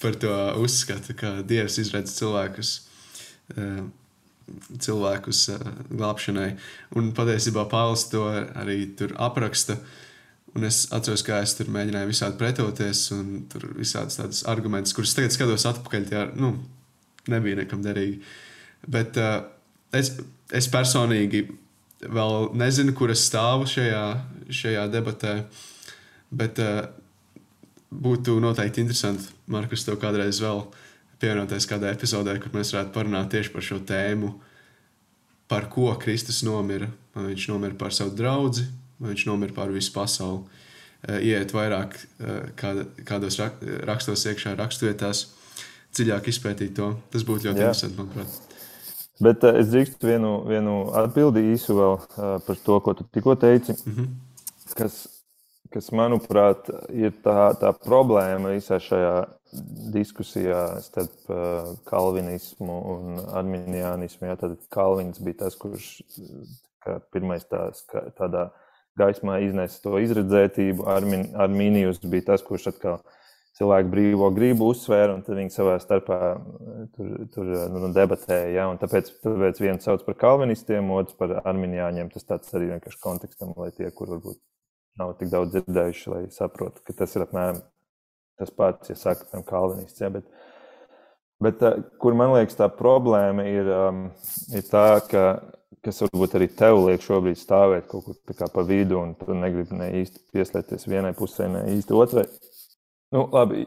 par to uzskatu, ka Dievs izredz cilvēkus. Uh, cilvēkus uh, glābšanai. Un patiesībā Pāvils to arī tur apraksta. Un es atceros, kā es tur mēģināju visādi pretoties, un tur visādas tādas argumentus, kurus tagad skatos atpakaļ, tie nu, nebija nekam derīgi. Bet uh, es, es personīgi vēl nezinu, kur es stāvu šajā, šajā debatē, bet uh, būtu noteikti interesanti, Markus, tev kādreiz vēl pievienoties kādā epizodē, kur mēs varētu parunāt tieši par šo tēmu, par ko Kristus nomira. Vai viņš nomira par savu draugu, vai viņš nomira par visu pasauli. Eh, iet vairāk eh, kādos rakstos, iekšā raksturvietās, dziļāk izpētīt to. Tas būtu ļoti Jā. interesanti, manuprāt. Bet uh, es drīkstu vienu, vienu atbildi īsu vēl uh, par to, ko tu tikko teici, mm -hmm. kas kas, manuprāt, ir tā, tā problēma visā šajā diskusijā starp uh, kalvinismu un arminianismu. Jā, tad Kalvins bija tas, kurš pirmais tās, tādā gaismā iznesa to izredzētību. Armin, Armīnijus bija tas, kurš atkal cilvēku brīvo gribu uzsvēra, un viņi savā starpā tur, tur nu, debatēja. Ja? Tāpēc, tāpēc viens sauc par kalvinistiem, otrs par arminiāņiem. Tas tāds arī vienkārši kontekstam, lai tie, kur varbūt nav tik daudz dzirdējuši, lai saprotu, ka tas ir apmēram tas pats, ja saka, piemēram, kalvinists. Ja, bet, bet eh, kur man liekas, tā problēma ir, um, ir tā, ka kas varbūt arī tev liek šobrīd stāvēt kaut kur pa vidu, un tu negribi ne īsti pieslēgties vienai pusē, ne īsti otrai. Nu, labi,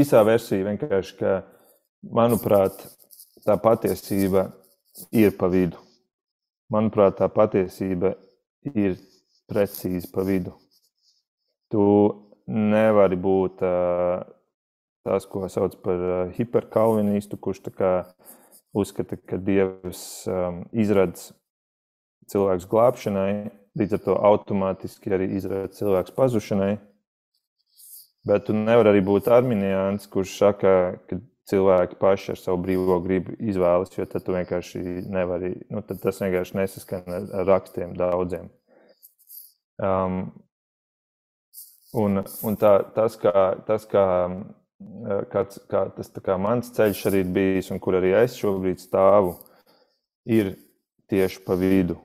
īsā versija vienkārši, ka, manuprāt, tā patiesība ir pa vidu. Manuprāt, tā patiesība ir precīzi pa vidu. Tu nevari būt tas, ko sauc par hiperkalvinistu, kurš uzskata, ka Dievs izradz cilvēks glābšanai, līdz ar to automātiski arī izrada cilvēks pazušanai. Bet tu nevari arī būt arminiāns, kurš saka, ka cilvēki paši ar savu brīvo gribu izvēlas, jo tad tu vienkārši nevari, nu, tas vienkārši nesaskan ar rakstiem daudziem. Um, un, un tā, tas, kā, tas, kā, kāds, kā tas kā mans ceļš arī bijis, un kur arī es šobrīd stāvu, ir tieši pa vidu.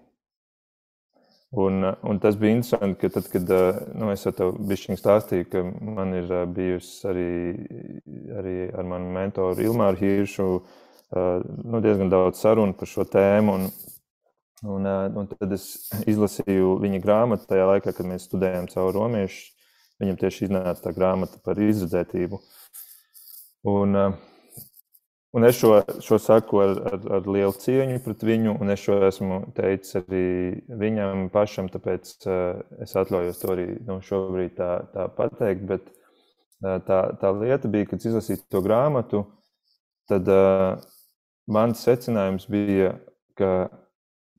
Un, un tas bija interesanti, ka tad, kad nu, es tev bišķiņ stāstīju, ka man ir bijusi arī, arī ar manu mentoru Ilmāru Hiršu nu, diezgan daudz sarunu par šo tēmu. Un, un, un tad es izlasīju viņa grāmatu tajā laikā, kad mēs studējām caur romiešu. Viņam tieši iznāca tā grāmata par izredzētību. Un, uh, Un es šo, šo saku ar, ar, ar lielu cieņu pret viņu, un es šo esmu teicis arī viņam pašam, tāpēc uh, es atļaujos to arī nu, šobrīd tā, tā pateikt. Bet tā, tā lieta bija, kad izlasīju to grāmatu, tad uh, mans secinājums bija, ka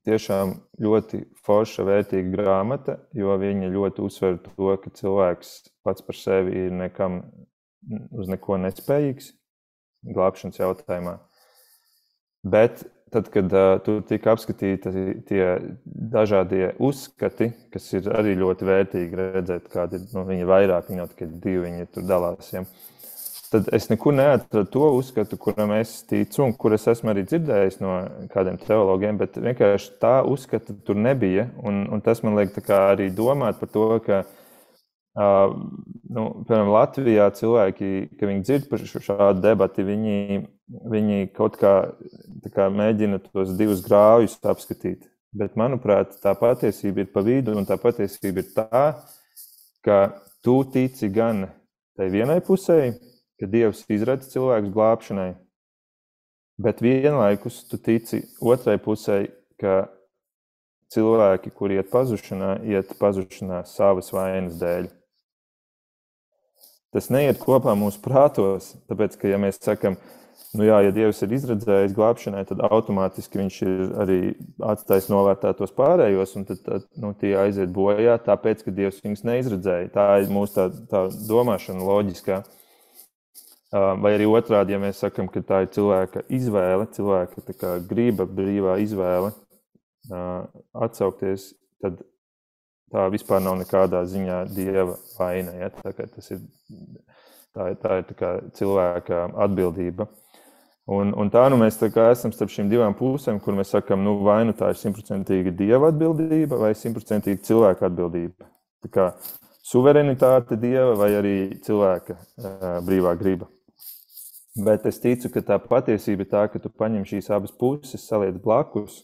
tiešām ļoti forša, vērtīga grāmata, jo viņa ļoti uzsver to, ka cilvēks pats par sevi ir nekam uz neko nespējīgs glābšanas jautājumā. Bet tad, kad uh, tur tika apskatīti tie dažādie uzskati, kas ir arī ļoti vērtīgi redzēt, kādi nu, viņi ir vairāk, viņi jau tikai divi, viņi tur dalās. Ja. Tad es nekur neatradu to uzskatu, kuram es ticu, un kur es esmu arī dzirdējis no kādiem teologiem, bet vienkārši tā uzskata tur nebija. Un, un tas man liek arī domāt par to, ka Uh, nu, piemēram, Latvijā cilvēki, kad viņi dzird par šādu debati, viņi, viņi kaut kā, kā mēģina tos divus grāvjus apskatīt. Bet, manuprāt, tā patiesība ir pa vidu, un tā patiesība ir tā, ka tu tici gan tai vienai pusē, ka Dievs izradz cilvēku glābšanai, bet vienlaikus tu tici otrai pusē, ka cilvēki, kuri iet pazušanā, iet pazušanā savas vainas dēļ tas neiet kopā mūsu prātos. Tāpēc, ka ja mēs sakām, nu jā, ja Dievs ir izredzējis glābšanai, tad automātiski viņš ir arī atstājis novērtētos pārējos, un tad, tad nu, tie aiziet bojā, tāpēc, ka Dievs viņus neizredzēja. Tā ir mūsu tā, tā domāšana loģiskā. Vai arī otrādi, ja mēs sakām, ka tā ir cilvēka izvēle, cilvēka griba, brīvā izvēle atsaukties, tad tā vispār nav nekādā ziņā dieva vaina. Ja? Tā, tas ir, tā, tā ir tā cilvēka atbildība. Un, un tā nu mēs tā esam starp šīm divām pusēm, kur mēs sakām, nu, vai nu tā ir simtprocentīga dieva atbildība vai simtprocentīga cilvēka atbildība. Tā kā suverenitāte dieva vai arī cilvēka uh, brīvā griba. Bet es ticu, ka tā patiesība ir tā, ka tu paņem šīs abas puses, saliec blakus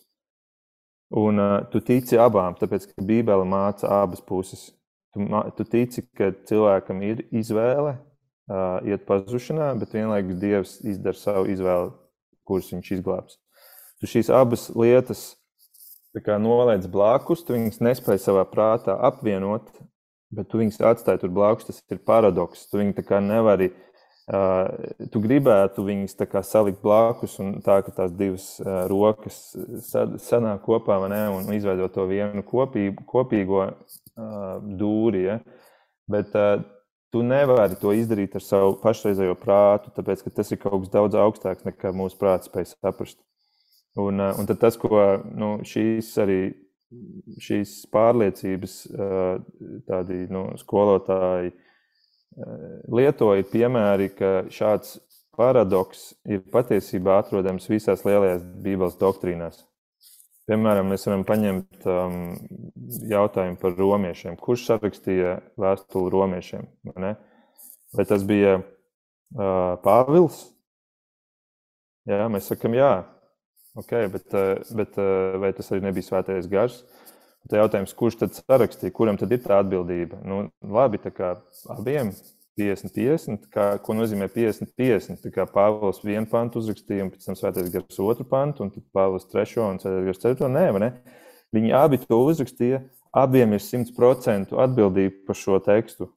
Un uh, tu tici abām, tāpēc ka Bībele māca abas puses. Tu, tu tici, ka cilvēkam ir izvēle uh, iet pazušanā, bet vienlaikus Dievs izdara savu izvēli, kuras viņš izglābs. Tu šīs abas lietas noliec blakus, tu viņus nespēji savā prātā apvienot, bet tu viņus atstāji tur blakus. Tas ir paradoks. Tu viņu nevari Uh, tu gribētu viņus salikt blakus, un tā ka tās divas uh, rokas sanāk kopā ne, un izveidot to vienu kopīgu, kopīgo uh, dūri. Ja? Bet tu nevari to izdarīt ar savu pašreizējo prātu, tāpēc ka tas ir kaut kas daudz augstāks nekā mūsu prāts spēj saprast. Un, un tas, ko nu, šīs arī šīs pārliecības tādi nu, skolotāji lietoja piemēri, ka šāds paradoks ir patiesībā atrodams visās lielajās Bībeles doktrīnās. Piemēram, mēs varam paņemt um, jautājumu par romiešiem. Kurš sarakstīja vēstuli romiešiem? Ne? Vai tas bija uh, Pāvils? Jā, mēs sakām, jā. Okay, bet, uh, bet uh, vai tas arī nebija svētais gars? Tad jautājums, kurš tad sarakstīja, kuram tad ir tā atbildība? Nu, labi, tā kā abiem 50, 50, kā, ko nozīmē 50, 50. Tā kā Pāvils vienu pantu uzrakstīja, un pēc tam svētais gars otru pantu, un tad Pāvils trešo un svētais gars ceturto. Nē, ne? Viņi abi to uzrakstīja, abiem ir 100% atbildība par šo tekstu.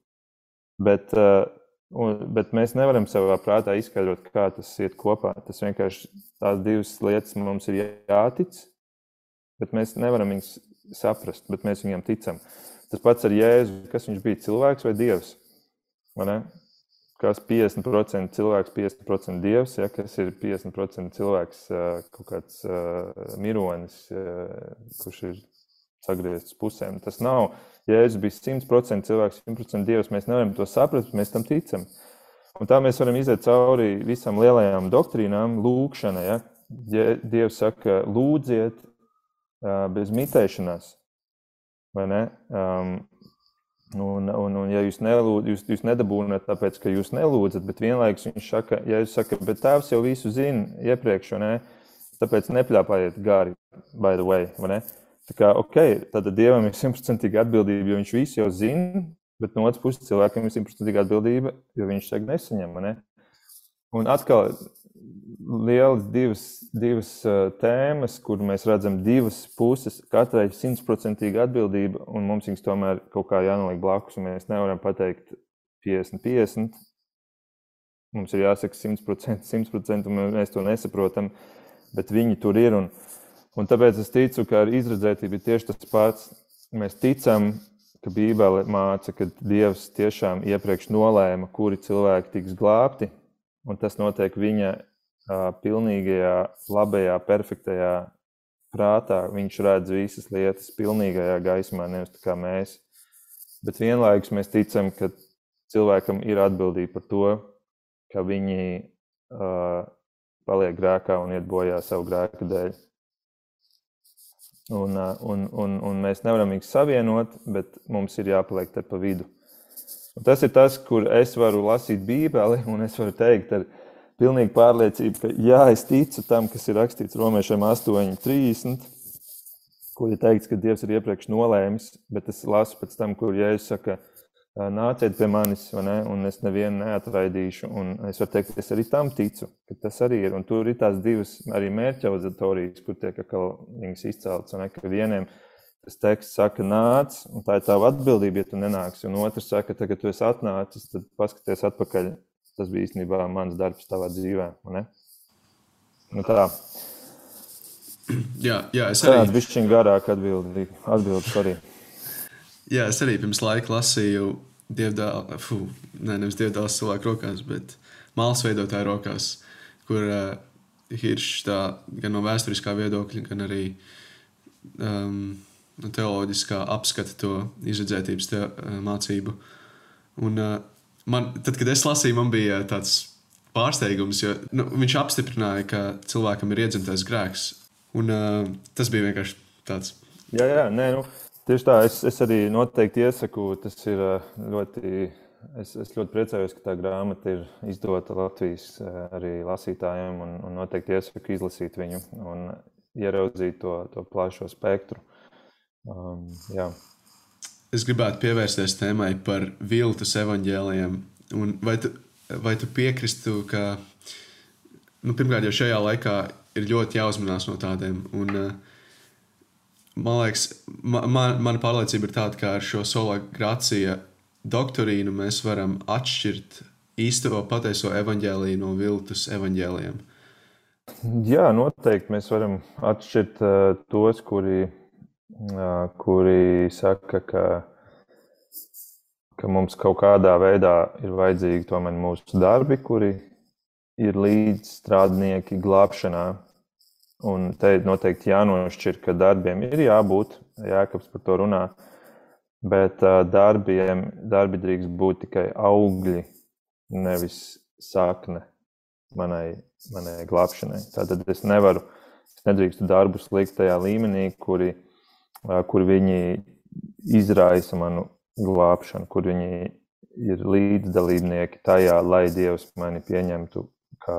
Bet, uh, un, bet mēs nevaram savā prātā izskaidrot, kā tas iet kopā. Tas vienkārši tās divas lietas mums ir jātic, bet mēs nevaram viņus saprast, bet mēs viņam ticam. Tas pats ar Jēzu, kas viņš bija, cilvēks vai dievs? Vai kas 50% cilvēks, 50% dievs, ja, kas ir 50% cilvēks, kaut kāds uh, mironis, uh, kurš ir sagriezts pusēm. Tas nav. Jēzus bija 100% cilvēks, 100% dievs. Mēs nevaram to saprast, bet mēs tam ticam. Un tā mēs varam iziet cauri visām lielajām doktrīnām, lūkšanai. Ja? Dievs saka, lūdziet bez mitēšanās. Um, Un, un, un ja jūs, nelūd, jūs, jūs nedabūnat, tāpēc, ka jūs nelūdzat, bet vienlaikus viņš saka, ja jūs sakat, bet tēvs jau visu zina iepriekš, ne? tāpēc nepļāpājiet gāri, by the way. Tā kā, ok, tad dievam ir simtprocentīga atbildība, jo viņš visu jau zina, bet no otras puses cilvēkam ir simtprocentīga atbildība, jo viņš saka, nesaņem. Ne? Un atkal, lielas divas, divas tēmas, kur mēs redzam divas puses, katrai simtprocentīga atbildība, un mums viņas tomēr kaut kā jānoliek blakus. Mēs nevaram pateikt 50, 50. Mums ir jāsaka 100%, 100%, [LAUGHS] un mēs to nesaprotam, bet viņi tur ir. Un, un tāpēc es ticu, ka ar izredzētību ir tieši tas pats. Mēs ticam, ka Bībele māca, ka Dievs tiešām iepriekš nolēma, kuri cilvēki tiks glābti, un tas notiek viņa pilnīgajā, labajā, perfektajā prātā. Viņš redz visas lietas pilnīgajā gaismā, nevis tā kā mēs. Bet vienlaikus mēs ticam, ka cilvēkam ir atbildība par to, ka viņi uh, paliek grēkā un iet bojā savu grēku dēļ. Un, uh, un, un, un mēs nevaram viņus savienot, bet mums ir jāpaliek te pa vidu. Un tas ir tas, kur es varu lasīt Bībeli, un es varu teikt, ar, pilnīga pārliecība, ka jā, es ticu tam, kas ir rakstīts Romiešiem 8,30, kur ir teikts, ka Dievs ir iepriekš nolēmis, bet es lasu pēc tam, kur Jēzus saka, nāciet pie manis, ne, un es nevienu neatraidīšu. Un es varu teikt, es arī tam ticu, ka tas arī ir. Un tur ir tās divas arī mērķa auditorijas, kur tiek viņas izceltas. Un, ka vieniem tas teksts saka, nāc, un tā ir tava atbildība, ja tu nenāksi. Un otrs saka, tagad tu esi atnācis, tad paskaties atpakaļ tas bija īstenībā mans darbs tavā dzīvē. Nu, tā. Jā, jā, es arī. Tāda bišķiņa garāka atbildi, atbildi arī. Jā, es arī pirms laika lasīju dievdālu, fu, ne, nevis dievdālas cilvēku rokās, bet mālas veidotāju rokās, kur uh, Hiršs tā gan no vēsturiskā viedokļa, gan arī um, no teoloģiskā apskata to izredzētības te, uh, mācību. Un, uh, man, tad, kad es lasīju, man bija tāds pārsteigums, jo nu, viņš apstiprināja, ka cilvēkam ir iedzimtais grēks. Un, uh, tas bija vienkārši tāds. Jā, jā, nē, nu, tieši tā. Es, es arī noteikti iesaku, tas ir ļoti. Es, es ļoti priecājos, ka tā grāmata ir izdota Latvijas arī lasītājiem, un, un noteikti iesaku izlasīt viņu un ieraudzīt to, to plašo spektru. Um, jā es gribētu pievērsties tēmai par viltus evaņģēliem. Vai tu, vai tu piekristu, ka nu, pirmkārt jau šajā laikā ir ļoti jāuzmanās no tādiem? Un, man liekas, man, mana pārliecība ir tāda, ka ar šo sola grācija doktorīnu mēs varam atšķirt īsto pateiso evaņģēlīju no viltus evaņģēliem. Jā, noteikti mēs varam atšķirt uh, tos, kuri kuri saka, ka, ka mums kaut kādā veidā ir vajadzīgi tomēr mūsu darbi, kuri ir līdzstrādnieki glābšanā. Un te noteikti jānošķir, ka darbiem ir jābūt, Jēkabs par to runā, bet darbiem, darbi drīkst būt tikai augļi, nevis sakne manai, manai glābšanai. Tātad es nevaru, es nedrīkstu darbus likt tajā līmenī, kuri kur viņi izraisa manu glābšanu, kur viņi ir līdzdalībnieki tajā, lai Dievs mani pieņemtu kā,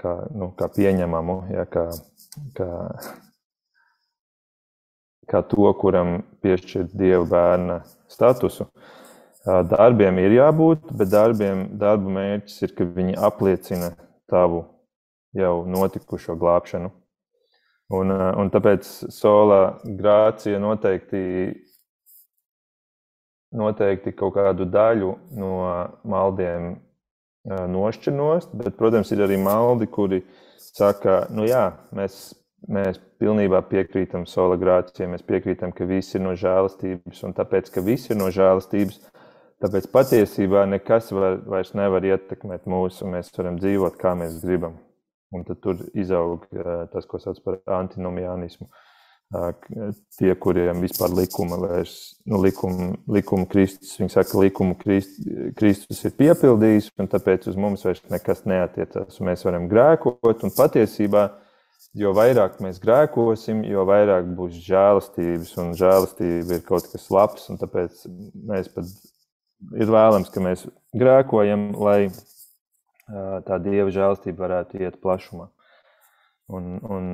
kā, nu, kā pieņemamu, ja, kā, kā, kā to, kuram piešķirt Dieva bērna statusu. Darbiem ir jābūt, bet darbiem, darba mērķis ir, ka viņi apliecina tavu jau notikušo glābšanu. Un, eh, un tāpēc sola grācija noteikti noteikti kaut kādu daļu no maldiem nošķir nost, bet, protams, ir arī maldi, kuri saka, nu jā, mēs, mēs pilnībā piekrītam sola grācijai, mēs piekrītam, ka viss ir no žēlastības, un tāpēc, ka viss ir no žēlastības, tāpēc patiesībā nekas var, vairs nevar ietekmēt mūsu, un mēs varam dzīvot, kā mēs gribam. Un tad tur izaug tas, ko sauc par antinomianismu. Uh, tie, kuriem vispār likuma vairs, nu, likuma, likuma Kristus, viņi saka, likuma Krist, Kristus ir piepildījis, un tāpēc uz mums vairs nekas neatiecas. Mēs varam grēkot, un patiesībā, jo vairāk mēs grēkosim, jo vairāk būs žēlastības, un žēlastība ir kaut kas labs, un tāpēc mēs pat ir vēlams, ka mēs grēkojam, lai tā Dieva žēlastība varētu iet plašumā. Un, un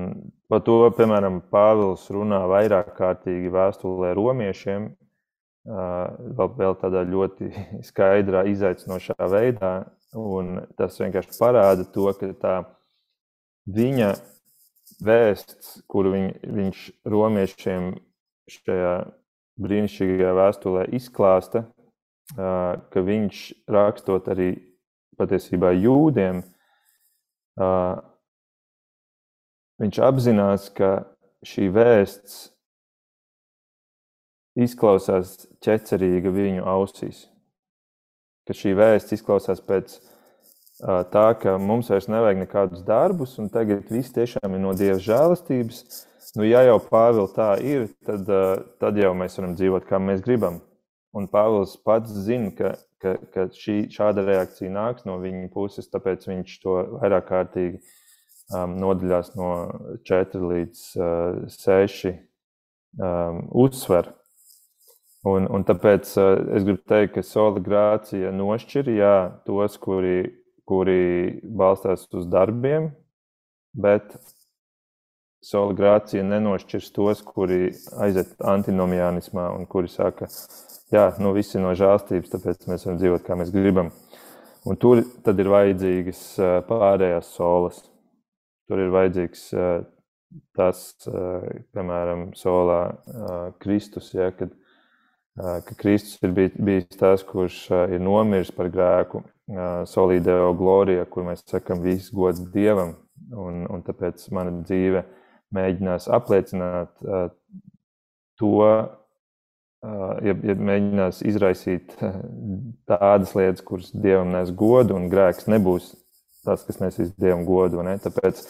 par to, piemēram, Pāvils runā vairāk kārtīgi vēstulē romiešiem, vēl, vēl tādā ļoti [LAUGHS] skaidrā, izaicinošā veidā. Un tas vienkārši parāda to, ka tā viņa vēsts, kuru viņ, viņš romiešiem šajā brīnišķīgajā vēstulē izklāsta, ka viņš rakstot arī patiesībā jūdiem, Viņš apzinās, ka šī vēsts izklausās ķecerīga viņu ausīs. Ka šī vēsts izklausās pēc tā, ka mums vairs nevajag nekādus darbus, un tagad viss tiešām ir no Dieva žēlastības. Nu, ja jau Pāvils tā ir, tad, tad jau mēs varam dzīvot, kā mēs gribam. Un Pāvils pats zina, ka, ka, ka šī, šāda reakcija nāks no viņa puses, tāpēc viņš to vairāk kārtīgi um, nodaļās no 4 līdz uh, 6 um, uzsver. Un, un tāpēc uh, es gribu teikt, ka sola grācija nošķir jā, tos, kuri, kuri balstās uz darbiem, bet sola grācija nenošķirs tos, kuri aiziet antinomianismā un kuri saka, jā, nu visi no žālstības, tāpēc mēs varam dzīvot, kā mēs gribam. Un tur ir vajadzīgas pārējās solas. Tur ir vajadzīgs tas, piemēram, solā Kristus, ja, kad, ka Kristus ir bijis tas, kurš ir nomiris par grēku, solīdeo glorija, kur mēs sakam, viss gods Dievam, un, un tāpēc mana dzīve mēģinās apliecināt to, ja, ja mēģinās izraisīt [LAUGHS] tādas lietas, kuras Dievam nes godu, un grēks nebūs tas, kas nesīs Dievam godu. Ne? Tāpēc,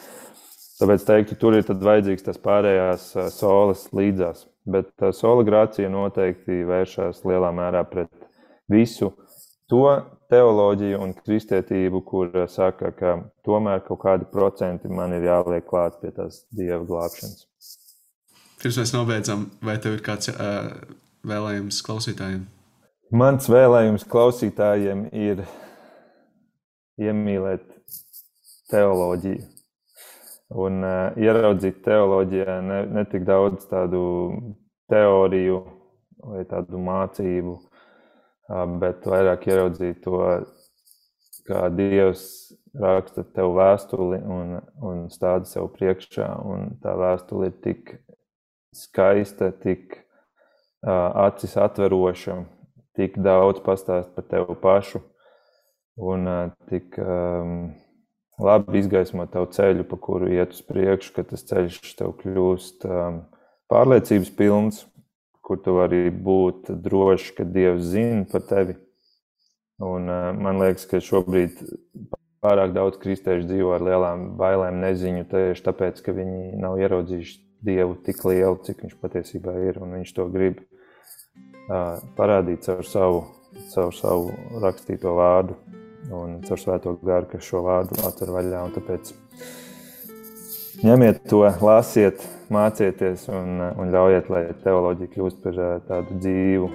tāpēc teiktu, tur ir vajadzīgs tas pārējās solis līdzās. Bet sola grācija noteikti vēršas lielā mērā pret visu to teoloģiju un kristietību, kur saka, ka tomēr kaut kādi procenti man ir jāliek klāt pie tās dieva glābšanas. Pirms mēs nobeidzam, vai tev ir kāds uh, vēlējums klausītājiem? Mans vēlējums klausītājiem ir iemīlēt teoloģiju. Un uh, ieraudzīt teoloģijā ne, ne tik daudz tādu teoriju vai tādu mācību, uh, bet vairāk ieraudzīt to, kā Dievs raksta tev vēstuli un, un stāda sev priekšā. Un tā vēstule ir tik skaista, tik acis atveroša, tik daudz pastāst par tevi pašu un tik. Um, labi izgaismot tavu ceļu, pa kuru iet uz priekšu, ka tas ceļš tev kļūst um, pārliecības pilns, kur tu vari būt drošs, ka Dievs zina par tevi. Un, uh, man liekas, ka šobrīd pārāk daudz kristiešu dzīvo ar lielām bailēm, neziņu tieši tāpēc, ka viņi nav ieraudzījuši Dievu tik lielu, cik viņš patiesībā ir, un viņš to grib uh, parādīt caur savu, caur savu rakstīto vārdu un caur svēto garu, kas šo vārdu atver vaļā. Tāpēc ņemiet to, lasiet, mācieties un, un ļaujiet, lai teoloģija kļūst par tādu dzīvu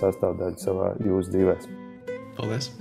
sastāvdaļu savā jūsu dzīvēm. Paldies!